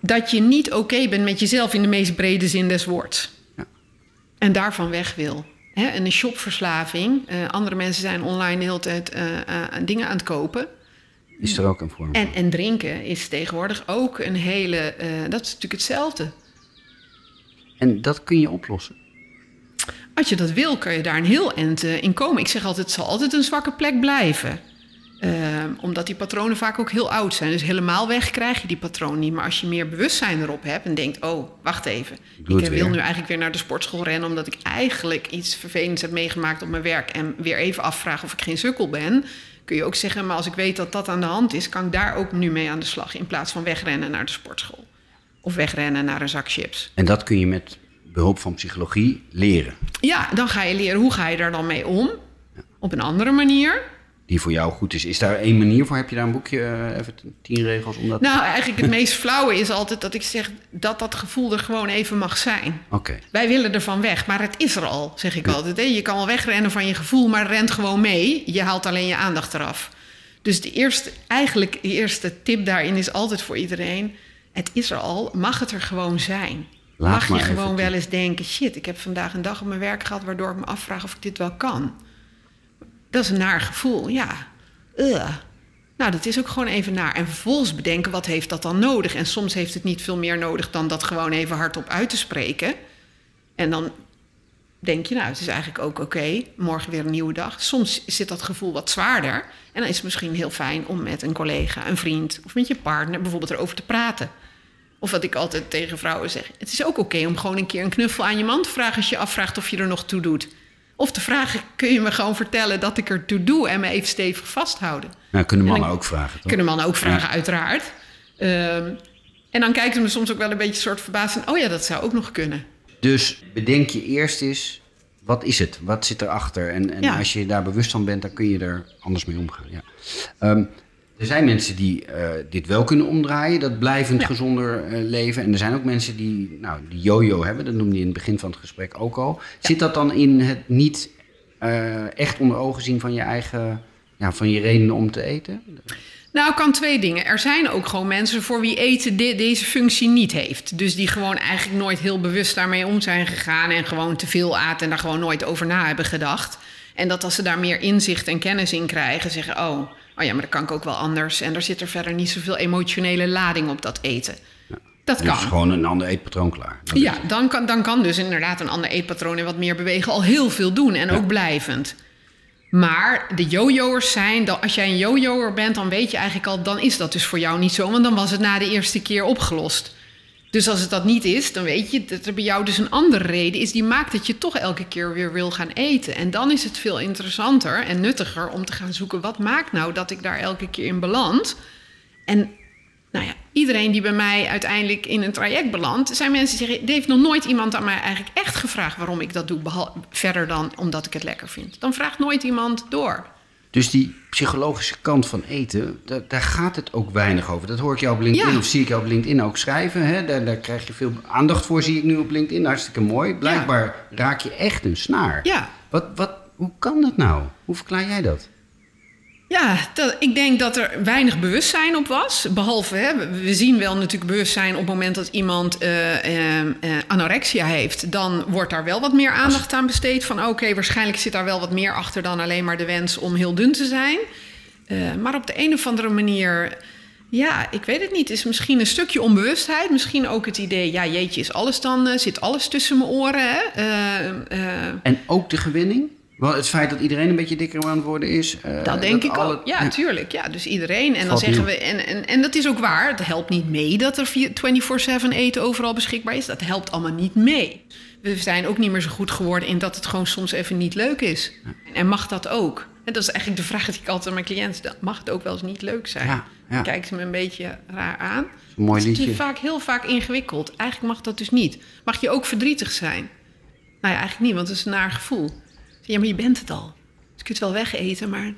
dat je niet oké bent met jezelf in de meest brede zin des woords. Ja. En daarvan weg wil. Hè, en een shopverslaving. eh, andere mensen zijn online de hele tijd eh, eh, dingen aan het kopen. Is er ook een vorm? En, en drinken is tegenwoordig ook een hele... dat is natuurlijk hetzelfde. En dat kun je oplossen. Als je dat wil, kan je daar een heel eind in komen. Ik zeg altijd, het zal altijd een zwakke plek blijven. Ehm, omdat die patronen vaak ook heel oud zijn. Dus helemaal weg krijg je die patroon niet. Maar als je meer bewustzijn erop hebt en denkt... oh, wacht even. Doe ik wil weer. nu eigenlijk weer naar de sportschool rennen... omdat ik eigenlijk iets vervelends heb meegemaakt op mijn werk... en weer even afvragen of ik geen sukkel ben... kun je ook zeggen, maar als ik weet dat dat aan de hand is... kan ik daar ook nu mee aan de slag... in plaats van wegrennen naar de sportschool. Of wegrennen naar een zak chips. En dat kun je met behulp van psychologie leren. Ja, dan ga je leren hoe ga je daar dan mee om. Op een andere manier. Die voor jou goed is. Is daar één manier voor? Heb je daar een boekje, eh, even tien regels om dat... Nou, eigenlijk het meest flauwe is altijd dat ik zeg dat dat gevoel er gewoon even mag zijn. Oké. Wij willen ervan weg, maar het is er al, zeg ik altijd. Hè? Je kan wel wegrennen van je gevoel, maar rent gewoon mee. Je haalt alleen je aandacht eraf. Dus de eerste, eigenlijk de eerste tip daarin is altijd voor iedereen... het is er al, mag het er gewoon zijn. Laat mag je gewoon wel eens denken... shit, ik heb vandaag een dag op mijn werk gehad... waardoor ik me afvraag of ik dit wel kan. Dat is een naar gevoel, ja. Nou, dat is ook gewoon even naar. En vervolgens bedenken, wat heeft dat dan nodig? En soms heeft het niet veel meer nodig dan dat gewoon even hardop uit te spreken. En dan denk je, nou, het is eigenlijk ook oké. morgen weer een nieuwe dag. Soms zit dat gevoel wat zwaarder. En dan is het misschien heel fijn om met een collega, een vriend... of met je partner bijvoorbeeld erover te praten. Of wat ik altijd tegen vrouwen zeg. Het is ook oké om gewoon een keer een knuffel aan je man te vragen... als je afvraagt of je er nog toe doet. Of te vragen, kun je me gewoon vertellen dat ik er toe doe... en me even stevig vasthouden. Nou, kunnen En mannen dan ook vragen, toch? Kunnen mannen ook vragen, uiteraard. Ehm, en dan kijken ze me soms ook wel een beetje soort verbaasd... van, oh ja, dat zou ook nog kunnen. Dus bedenk je eerst eens, wat is het? Wat zit erachter? En, en Ja. als je daar bewust van bent, dan kun je er anders mee omgaan. Ja. Ehm, er zijn mensen die eh, dit wel kunnen omdraaien, dat blijvend Ja. gezonder eh, leven. En er zijn ook mensen die, nou, die yo-yo hebben, dat noemde je in het begin van het gesprek ook al. Zit dat dan in het niet eh, echt onder ogen zien van je eigen, ja, van je redenen om te eten? Nou, kan twee dingen. Er zijn ook gewoon mensen voor wie eten de- deze functie niet heeft. Dus die gewoon eigenlijk nooit heel bewust daarmee om zijn gegaan... en gewoon te veel aten en daar gewoon nooit over na hebben gedacht. En dat als ze daar meer inzicht en kennis in krijgen... zeggen, oh, oh ja, maar dat kan ik ook wel anders... en er zit er verder niet zoveel emotionele lading op dat eten. Dat Dus kan. gewoon een ander eetpatroon klaar. Dat Ja, is dan kan, dan kan dus inderdaad een ander eetpatroon en wat meer bewegen al heel veel doen en ook blijvend. Maar de jojo'ers zijn, als jij een jojo'er bent, dan weet je eigenlijk al, dan is dat dus voor jou niet zo, want dan was het na de eerste keer opgelost. Dus als het dat niet is, dan weet je dat er bij jou dus een andere reden is die maakt dat je toch elke keer weer wil gaan eten. En dan is het veel interessanter en nuttiger om te gaan zoeken wat maakt nou dat ik daar elke keer in beland. En nou ja, iedereen die bij mij uiteindelijk in een traject belandt, zijn mensen die zeggen: er heeft nog nooit iemand aan mij eigenlijk echt gevraagd waarom ik dat doe, verder dan omdat ik het lekker vind. Dan vraagt nooit iemand door. Dus die psychologische kant van eten, daar, daar, gaat het ook weinig over. Dat hoor ik jou op LinkedIn of zie ik jou op LinkedIn ook schrijven. Hè? Daar, daar, krijg je veel aandacht voor, zie ik nu op LinkedIn. Hartstikke mooi. Blijkbaar raak je echt een snaar. Ja. Wat, wat, hoe kan dat nou? Hoe verklaar jij dat? Ja, ik denk dat er weinig bewustzijn op was. Behalve, hè, we zien wel natuurlijk bewustzijn op het moment dat iemand uh, uh, anorexia heeft. Dan wordt daar wel wat meer aandacht aan besteed. Van oké, waarschijnlijk zit daar wel wat meer achter dan alleen maar de wens om heel dun te zijn. maar op de een of andere manier, ja, ik weet het niet. Is misschien een stukje onbewustheid. Misschien ook het idee, ja, jeetje, is alles dan, zit alles tussen mijn oren. Hè? en ook de gewinning? Wel, het feit dat iedereen een beetje dikker aan het worden is. Uh, dat denk ik ook. Ja, tuurlijk. Ja, dus iedereen. En dan zeggen we. En, en, en dat is ook waar. Het helpt niet mee dat er 24-7 eten overal beschikbaar is. Dat helpt allemaal niet mee. We zijn ook niet meer zo goed geworden in dat het gewoon soms even niet leuk is. En mag dat ook? En dat is eigenlijk de vraag die ik altijd aan mijn cliënten. Mag het ook wel eens niet leuk zijn? Ja, ja. Kijken ze me een beetje raar aan. Een mooi liedje. Het is vaak heel vaak ingewikkeld. Eigenlijk mag dat dus niet. Mag je ook verdrietig zijn? Nou ja, eigenlijk niet, want het is een naar gevoel. Ja, maar je bent het al. Dus je kunt wel wegeten, maar...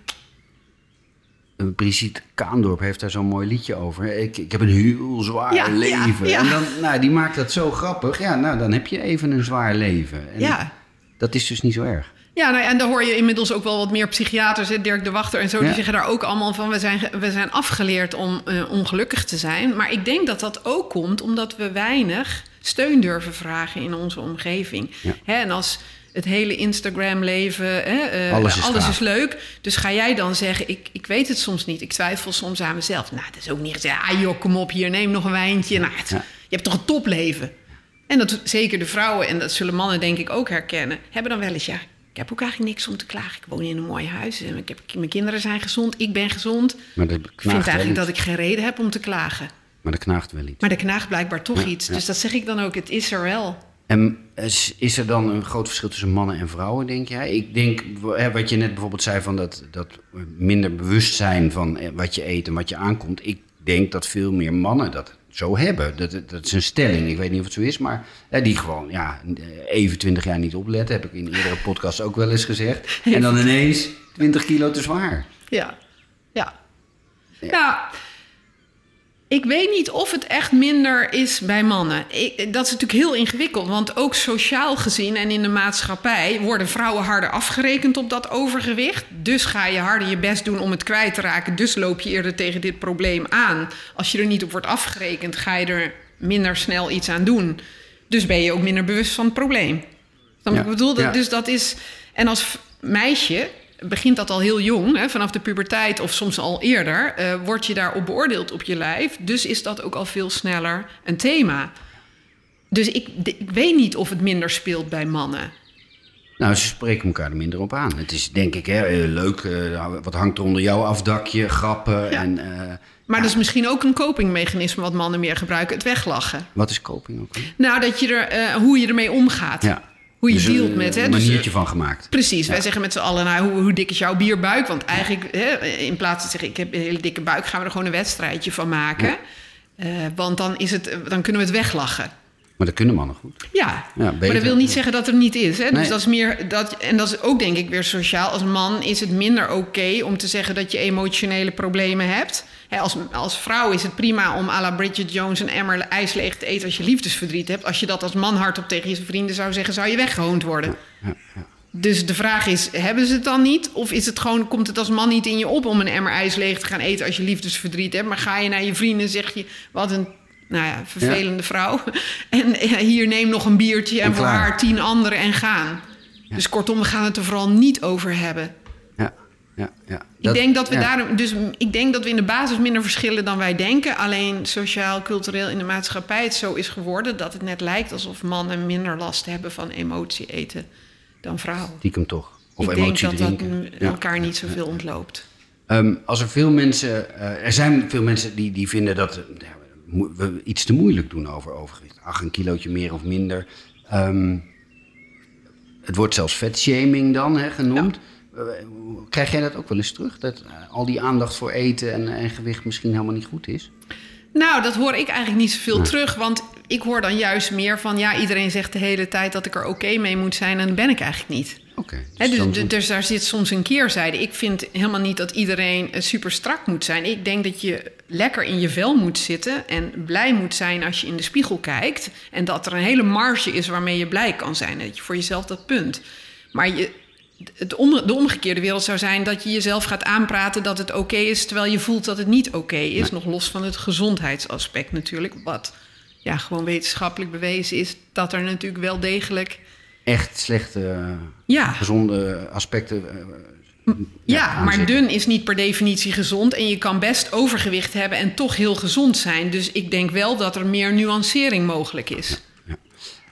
Brigitte Kaandorp heeft daar zo'n mooi liedje over. Ik, ik heb een heel zwaar leven. En dan, nou, die maakt dat zo grappig. Ja, nou, dan heb je even een zwaar leven. En ja. Dat is dus niet zo erg. Ja, nou, en dan hoor je inmiddels ook wel wat meer psychiaters, Dirk de Wachter en zo, die zeggen daar ook allemaal van: we zijn, we zijn afgeleerd om uh, ongelukkig te zijn. Maar ik denk dat dat ook komt omdat we weinig steun durven vragen in onze omgeving. Hè, en als het hele Instagram-leven. Uh, alles, is, alles is, leuk. Dus ga jij dan zeggen: ik, ik weet het soms niet. Ik twijfel soms aan mezelf. Nou, dat is ook niet gezegd. Ah, joh, kom op hier, neem nog een wijntje. Nou, Je hebt toch een topleven? En dat zeker de vrouwen, en dat zullen mannen denk ik ook herkennen, hebben dan wel eens ja. Ik heb ook eigenlijk niks om te klagen. Ik woon in een mooi huis. En ik heb, mijn kinderen zijn gezond. Ik ben gezond. Maar dat ik vind eigenlijk dat ik geen reden heb om te klagen. Maar dat knaagt wel iets. Maar er knaagt blijkbaar toch iets. Dus dat zeg ik dan ook. Het is er wel. En is er dan een groot verschil tussen mannen en vrouwen, denk jij? Ik denk, wat je net bijvoorbeeld zei, van dat, dat minder bewustzijn van eh, wat je eet en wat je aankomt. Ik denk dat veel meer mannen dat zo hebben. Dat, dat is een stelling, ik weet niet of het zo is, maar die gewoon ja, even twintig jaar niet opletten. Heb ik in eerdere podcast ook wel eens gezegd. En dan ineens 20 kilo te zwaar. Ja, ja. ja. Nou, ik weet niet of het echt minder is bij mannen. Ik, dat is natuurlijk heel ingewikkeld, want ook sociaal gezien en in de maatschappij worden vrouwen harder afgerekend op dat overgewicht. Dus ga je harder je best doen om het kwijt te raken. Dus loop je eerder tegen dit probleem aan. Als je er niet op wordt afgerekend, ga je er minder snel iets aan doen. Dus ben je ook minder bewust van het probleem. Dan ik bedoel, dat, dus dat is. En als meisje begint dat al heel jong, hè, vanaf de puberteit of soms al eerder, uh, word je daarop beoordeeld op je lijf. Dus is dat ook al veel sneller een thema. Dus ik, ik weet niet of het minder speelt bij mannen. Nou, ze spreken elkaar er minder op aan. Het is denk ik hè, eh, leuk, uh, wat hangt er onder jouw afdakje, grappen. En, uh, maar dat is misschien ook een copingmechanisme wat mannen meer gebruiken, het weglachen. Wat is coping ook? Nou, dat je er, hoe je ermee omgaat. Ja hoe je dus dealt met. Hè? Een dus, maniertje van gemaakt. Precies. Wij zeggen met z'n allen, nou, hoe, hoe, dik is jouw bierbuik? Want eigenlijk, hè, in plaats van te zeggen, ik heb een hele dikke buik... gaan we er gewoon een wedstrijdje van maken. Uh, want dan, is het, dan kunnen we het weglachen. Maar dat kunnen mannen goed. Ja, ja maar dat wil niet zeggen dat er niet is. Hè? Dus dat is meer dat, en dat is ook denk ik weer sociaal. Als man is het minder oké om te zeggen dat je emotionele problemen hebt. als, als vrouw is het prima om à la Bridget Jones een emmer ijs leeg te eten als je liefdesverdriet hebt. Als je dat als man hardop tegen je vrienden zou zeggen, zou je weggehoond worden. Ja, ja, dus de vraag is, hebben ze het dan niet? Of is het gewoon, komt het als man niet in je op om een emmer ijs leeg te gaan eten als je liefdesverdriet hebt? Maar ga je naar je vrienden en zeg je, wat een nou ja, vervelende vrouw. En hier neem nog een biertje en, voor haar tien anderen en gaan. Dus kortom, we gaan het er vooral niet over hebben. Ja, ja, ja. ik denk dat we daar, dus ik denk dat we in de basis minder verschillen dan wij denken. Alleen sociaal, cultureel in de maatschappij het zo is geworden dat het net lijkt alsof mannen minder last hebben van emotie eten dan vrouwen. Stiekem toch. Of ik denk emotie dat drinken. dat Ja. elkaar niet zoveel ontloopt. Ehm, als er veel mensen, eh, er zijn veel mensen die, die vinden dat we iets te moeilijk doen over overgewicht. Ach, een kilootje meer of minder. Ehm, het wordt zelfs vetshaming dan hè, genoemd. Eh, Krijg jij dat ook wel eens terug? Dat eh, al die aandacht voor eten en, en gewicht misschien helemaal niet goed is? Nou, dat hoor ik eigenlijk niet zoveel terug. Want ik hoor dan juist meer van... ja, iedereen zegt de hele tijd dat ik er oké mee moet zijn... en dat ben ik eigenlijk niet. Oké. Dus, dus, dus daar zit soms een keerzijde. Ik vind helemaal niet dat iedereen eh, super strak moet zijn. Ik denk dat je lekker in je vel moet zitten en blij moet zijn als je in de spiegel kijkt. En dat er een hele marge is waarmee je blij kan zijn. Dat je voor jezelf dat punt. Maar je, het om, de omgekeerde wereld zou zijn dat je jezelf gaat aanpraten dat het oké is, terwijl je voelt dat het niet oké is. Nog los van het gezondheidsaspect natuurlijk. Wat ja, gewoon wetenschappelijk bewezen is dat er natuurlijk wel degelijk. Echt slechte, Ja, gezonde aspecten. eh, Ja, maar dun is niet per definitie gezond. En je kan best overgewicht hebben en toch heel gezond zijn. Dus ik denk wel dat er meer nuancering mogelijk is.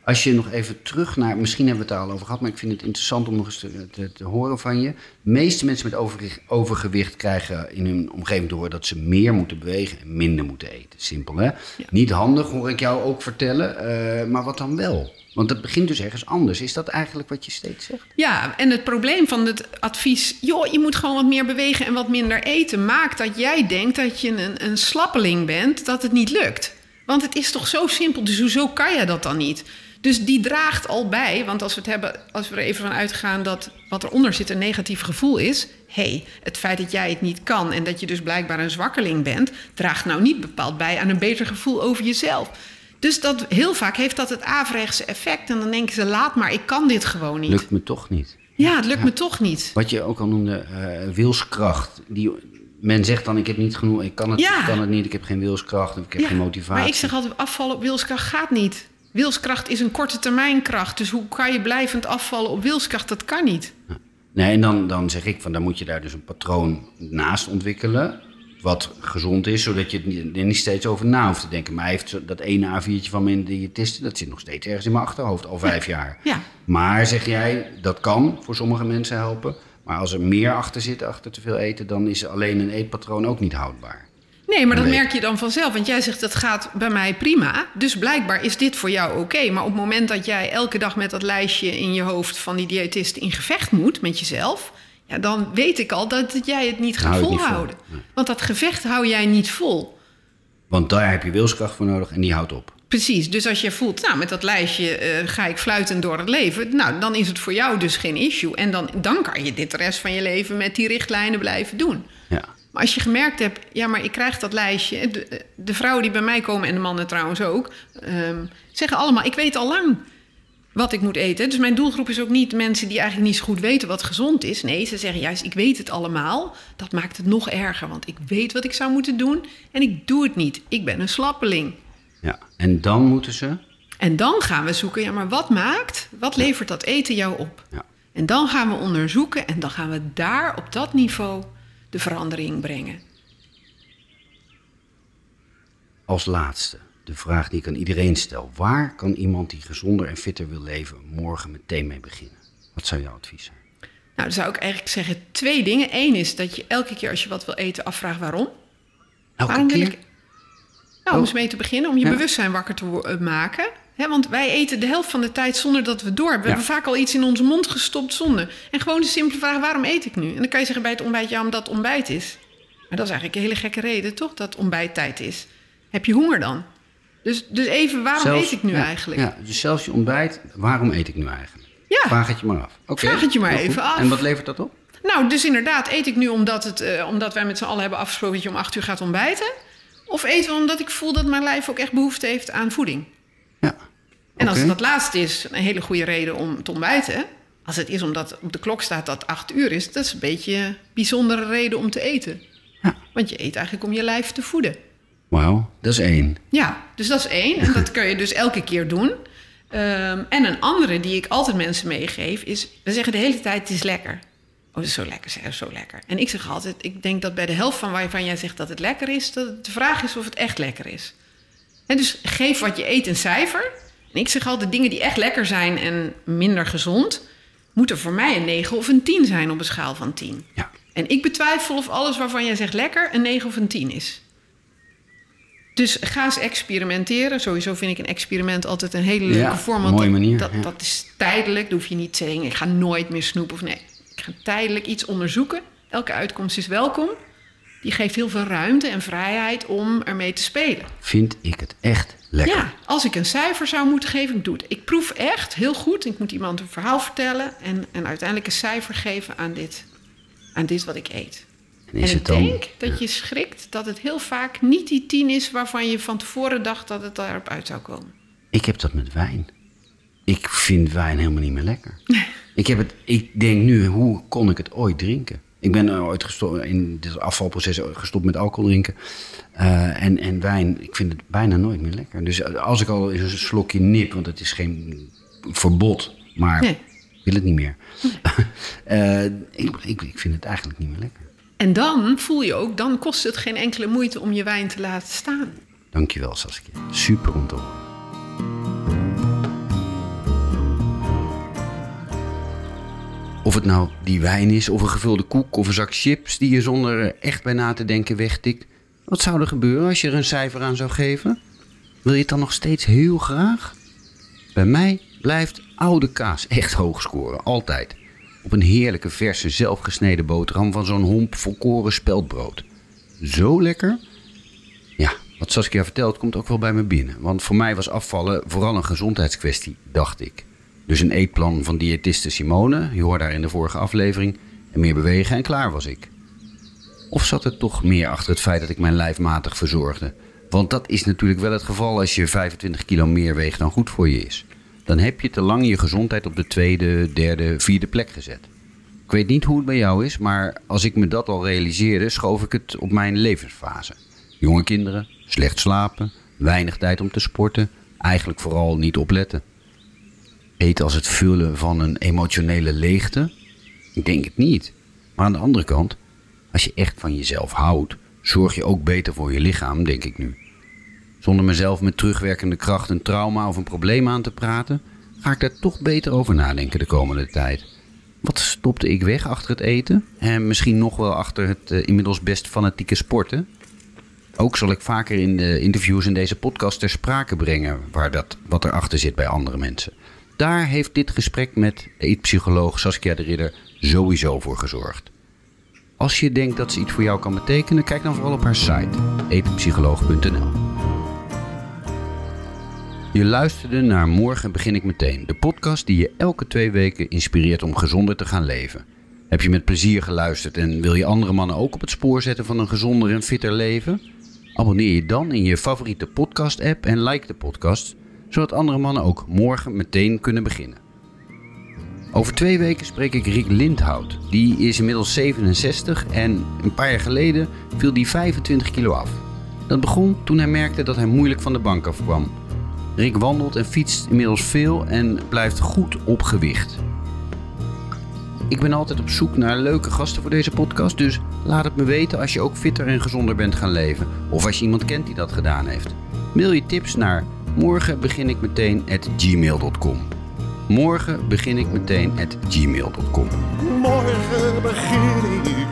Als je nog even terug naar, misschien hebben we het daar al over gehad, maar ik vind het interessant om nog eens te, te, te horen van je. De meeste mensen met overgewicht, overgewicht krijgen in hun omgeving horen dat ze meer moeten bewegen en minder moeten eten. Simpel hè? Niet handig, hoor ik jou ook vertellen, eh, maar wat dan wel? Want het begint dus ergens anders. Is dat eigenlijk wat je steeds zegt? Ja, en het probleem van het advies... joh, je moet gewoon wat meer bewegen en wat minder eten... maakt dat jij denkt dat je een, een slappeling bent, dat het niet lukt. Want het is toch zo simpel, dus hoezo kan je dat dan niet? Dus die draagt al bij, want als we het hebben, als we er even van uitgaan dat wat eronder zit een negatief gevoel is, hé, hey, het feit dat jij het niet kan en dat je dus blijkbaar een zwakkeling bent, draagt nou niet bepaald bij aan een beter gevoel over jezelf. Dus dat, heel vaak heeft dat het averechtse effect en dan denken ze, laat maar, ik kan dit gewoon niet. Lukt me toch niet. Ja, het lukt me toch niet. Wat je ook al noemde, eh, wilskracht. Die, men zegt dan, ik heb niet genoeg, ik kan het, Ja. ik kan het niet, ik heb geen wilskracht, of ik heb Ja, geen motivatie. Maar ik zeg altijd, afvallen op wilskracht gaat niet. Wilskracht is een korte termijn kracht. Dus hoe kan je blijvend afvallen op wilskracht? Dat kan niet. Nee, en dan, dan zeg ik van dan moet je daar dus een patroon naast ontwikkelen. Wat gezond is, zodat je er niet steeds over na hoeft te denken. Maar hij heeft dat ene A4'tje van mijn diëtiste, dat zit nog steeds ergens in mijn achterhoofd, al vijf jaar. Ja. Maar zeg jij, dat kan voor sommige mensen helpen. Maar als er meer achter zit, achter te veel eten, dan is alleen een eetpatroon ook niet houdbaar. Nee, maar dat merk je dan vanzelf. Want jij zegt, dat gaat bij mij prima. Dus blijkbaar is dit voor jou oké. Maar op het moment dat jij elke dag met dat lijstje in je hoofd... van die diëtist in gevecht moet met jezelf... Ja, dan weet ik al dat jij het niet gaat niet volhouden. vol. Nee. Want dat gevecht hou jij niet vol. Want daar heb je wilskracht voor nodig en die houdt op. Precies, dus als je voelt, nou, met dat lijstje eh, ga ik fluitend door het leven, nou, dan is het voor jou dus geen issue. En dan, dan kan je dit de rest van je leven met die richtlijnen blijven doen. Ja. Maar als je gemerkt hebt, ja, maar ik krijg dat lijstje. De, de vrouwen die bij mij komen en de mannen trouwens ook, ehm, zeggen allemaal: ik weet al lang wat ik moet eten. Dus mijn doelgroep is ook niet mensen die eigenlijk niet zo goed weten wat gezond is. Nee, ze zeggen juist: ik weet het allemaal. Dat maakt het nog erger, want ik weet wat ik zou moeten doen en ik doe het niet. Ik ben een slappeling. ja. En dan moeten ze. En dan gaan we zoeken, ja, maar wat maakt, wat levert dat eten jou op? Ja. En dan gaan we onderzoeken en dan gaan we daar op dat niveau de verandering brengen. Als laatste, de vraag die ik aan iedereen stel. Waar kan iemand die gezonder en fitter wil leven morgen meteen mee beginnen? Wat zou jouw advies zijn? Nou, dan zou ik eigenlijk zeggen twee dingen. Eén is dat je elke keer als je wat wil eten afvraagt waarom. Elke waarom keer? wil ik... Nou, om Oh. eens mee te beginnen, om je Ja. bewustzijn wakker te eh, maken. Want wij eten de helft van de tijd zonder dat we door hebben. We Ja. hebben vaak al iets in onze mond gestopt zonder. En gewoon de simpele vraag, waarom eet ik nu? En dan kan je zeggen bij het ontbijt, ja, omdat het ontbijt is. Maar dat is eigenlijk een hele gekke reden, toch? Dat ontbijttijd is. Heb je honger dan? Dus, dus even, waarom Zelfs- eet ik nu ja, eigenlijk? Ja, dus zelfs je ontbijt, waarom eet ik nu eigenlijk? Ja. Vraag het je maar af. Vraag het je maar goed. even af. En wat levert dat op? Nou, dus inderdaad, eet ik nu omdat, het, eh, omdat wij met z'n allen hebben afgesproken dat je om acht uur gaat ontbijten? Of eten we omdat ik voel dat mijn lijf ook echt behoefte heeft aan voeding? Ja. En als het dat laatste is, een hele goede reden om te ontbijten. Als het is omdat op de klok staat dat acht uur is, dat is een beetje een bijzondere reden om te eten. Ja. Want je eet eigenlijk om je lijf te voeden. Wauw, dat is één. Ja, dus dat is één. En dat kun je dus elke keer doen. Ehm, en een andere die ik altijd mensen meegeef is... we zeggen de hele tijd het is lekker. Oh, dat is zo lekker, zeg, zo lekker. En ik zeg altijd, ik denk dat bij de helft van waarvan jij zegt dat het lekker is... dat het de vraag is of het echt lekker is. En dus geef wat je eet een cijfer. En ik zeg altijd dingen die echt lekker zijn en minder gezond... moet er voor mij een 9 of een 10 zijn op een schaal van 10. Ja. En ik betwijfel of alles waarvan jij zegt lekker een 9 of een 10 is. Dus ga eens experimenteren. Sowieso vind ik een experiment altijd een hele leuke Ja, vorm. mooie dat, manier, Dat, ja. dat is tijdelijk. Dan hoef je niet te zeggen, ik ga nooit meer snoepen. Of nee, ik ga tijdelijk iets onderzoeken. Elke uitkomst is welkom. Die geeft heel veel ruimte en vrijheid om ermee te spelen. Vind ik het echt lekker. Ja, als ik een cijfer zou moeten geven, ik doe het. Ik proef echt heel goed. Ik moet iemand een verhaal vertellen en, en uiteindelijk een cijfer geven aan dit, aan dit wat ik eet. En is en het ik dan... denk dat je schrikt dat het heel vaak niet die tien is waarvan je van tevoren dacht dat het daarop uit zou komen. Ik heb dat met wijn. Ik vind wijn helemaal niet meer lekker. ik, heb het, ik denk nu, hoe kon ik het ooit drinken? Ik ben eh, ooit gestopt, in dit afvalproces gestopt met alcohol drinken. Eh, en, en wijn, ik vind het bijna nooit meer lekker. Dus als ik al eens een slokje nip, want het is geen verbod, maar Nee. ik wil het niet meer. Eh, ik, ik, ik vind het eigenlijk niet meer lekker. En dan voel je ook, dan kost het geen enkele moeite om je wijn te laten staan. Dankjewel Saskia. Super om te horen. Of het nou die wijn is, of een gevulde koek, of een zak chips die je zonder er echt bij na te denken wegtikt. Wat zou er gebeuren als je er een cijfer aan zou geven? Wil je het dan nog steeds heel graag? Bij mij blijft oude kaas echt hoog scoren, altijd. Op een heerlijke verse zelfgesneden boterham van zo'n homp volkoren speldbrood. Zo lekker ja, wat Saskia vertelt komt ook wel bij me binnen. Want voor mij was afvallen vooral een gezondheidskwestie, dacht ik. Dus een eetplan van diëtiste Simone, je hoorde haar in de vorige aflevering, en meer bewegen en klaar was ik. Of zat er toch meer achter het feit dat ik mijn lijf matig verzorgde? Want dat is natuurlijk wel het geval als je 25 kilo meer weegt dan goed voor je is. Dan heb je te lang je gezondheid op de tweede, derde, vierde plek gezet. Ik weet niet hoe het bij jou is, maar als ik me dat al realiseerde, schoof ik het op mijn levensfase. Jonge kinderen, slecht slapen, weinig tijd om te sporten, eigenlijk vooral niet opletten. Eten als het vullen van een emotionele leegte? Ik denk het niet. Maar aan de andere kant, als je echt van jezelf houdt, zorg je ook beter voor je lichaam, denk ik nu. Zonder mezelf met terugwerkende kracht een trauma of een probleem aan te praten, ga ik daar toch beter over nadenken de komende tijd. Wat stopte ik weg achter het eten? En misschien nog wel achter het eh, inmiddels best fanatieke sporten? Ook zal ik vaker in de interviews in deze podcast ter sprake brengen waar dat, wat erachter zit bij andere mensen. Daar heeft dit gesprek met eetpsycholoog Saskia de Ridder sowieso voor gezorgd. Als je denkt dat ze iets voor jou kan betekenen, kijk dan vooral op haar site eetpsycholoog.nl. Je luisterde naar Morgen begin ik meteen, de podcast die je elke twee weken inspireert om gezonder te gaan leven. Heb je met plezier geluisterd en wil je andere mannen ook op het spoor zetten van een gezonder en fitter leven? Abonneer je dan in je favoriete podcast-app en like de podcast, zodat andere mannen ook morgen meteen kunnen beginnen. Over twee weken spreek ik Rick Lindhout. Die is inmiddels 67 en een paar jaar geleden viel die 25 kilo af. Dat begon toen hij merkte dat hij moeilijk van de bank afkwam. Rick wandelt en fietst inmiddels veel en blijft goed op gewicht. Ik ben altijd op zoek naar leuke gasten voor deze podcast, dus laat het me weten als je ook fitter en gezonder bent gaan leven. Of als je iemand kent die dat gedaan heeft. Mail je tips naar morgen begin ik meteen at gmail.com. Morgen begin ik meteen at gmail.com. Morgen begin ik